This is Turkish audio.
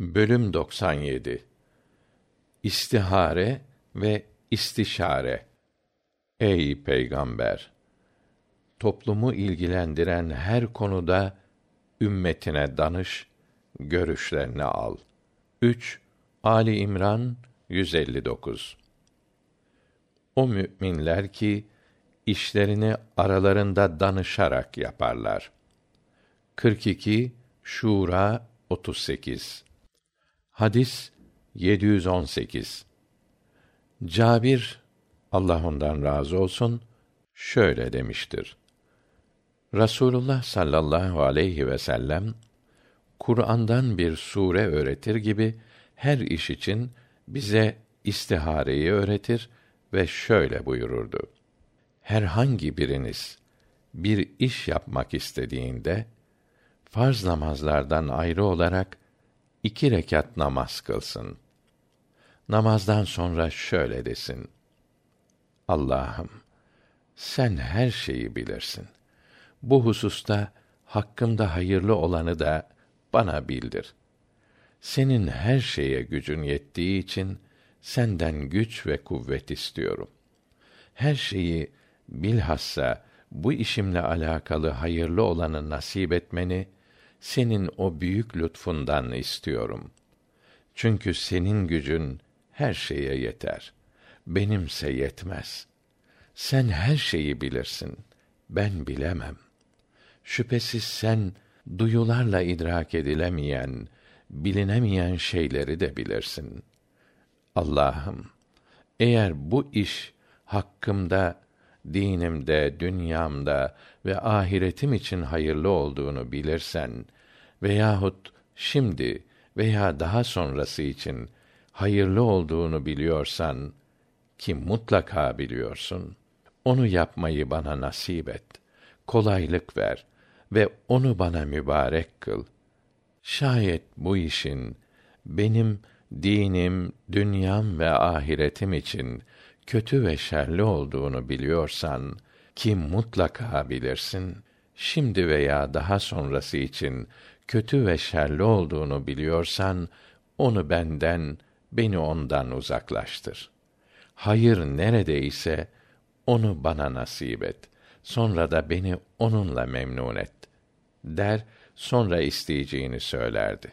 Bölüm 97 İstihare ve istişare. Ey peygamber! Toplumu ilgilendiren her konuda ümmetine danış görüşlerini al. 3 ali imran 159 o müminler ki işlerini aralarında danışarak yaparlar. 42 şura 38 hadis 718 cabir allah ondan razı olsun şöyle demiştir. Rasulullah sallallahu aleyhi vsellem kur'an'dan bir sure öğretir gibi her iş için bize istihareyi öğretir ve şöyle buyururdu. Herhangi biriniz bir iş yapmak istediğinde farz namazlardan ayrı olarak iki rekat namaz kılsın. Namazdan sonra şöyle desin. Allah'ım sen her şeyi bilirsin. Bu hususta hakkımda hayırlı olanı da bana bildir. Senin her şeye gücün yettiği için senden güç ve kuvvet istiyorum. Her şeyi bilhassa bu işimle alakalı hayırlı olanı nasip etmeni senin o büyük lütfundan istiyorum. Çünkü senin gücün her şeye yeter. Benimse yetmez. Sen her şeyi bilirsin. Ben bilemem. Şüphesiz sen duyularla idrak edilemeyen bilinemeyen şeyleri de bilirsin. Allah'ım eğer bu iş hakkımda dinimde dünyamda ve ahiretim için hayırlı olduğunu bilirsen veyahut şimdi veya daha sonrası için hayırlı olduğunu biliyorsan ki mutlaka biliyorsun onu yapmayı bana nasip et kolaylık ver ve onu bana mübarek kıl. Şayet bu işin benim dinim dünyam ve ahiretim için kötü ve şerli olduğunu biliyorsan ki mutlaka bilirsin? Şimdi veya daha sonrası için kötü ve şerli olduğunu biliyorsan onu benden beni ondan uzaklaştır. Hayır neredeyse onu bana nasip et. Sonra da beni onunla memnun et der sonra isteyeceğini söylerdi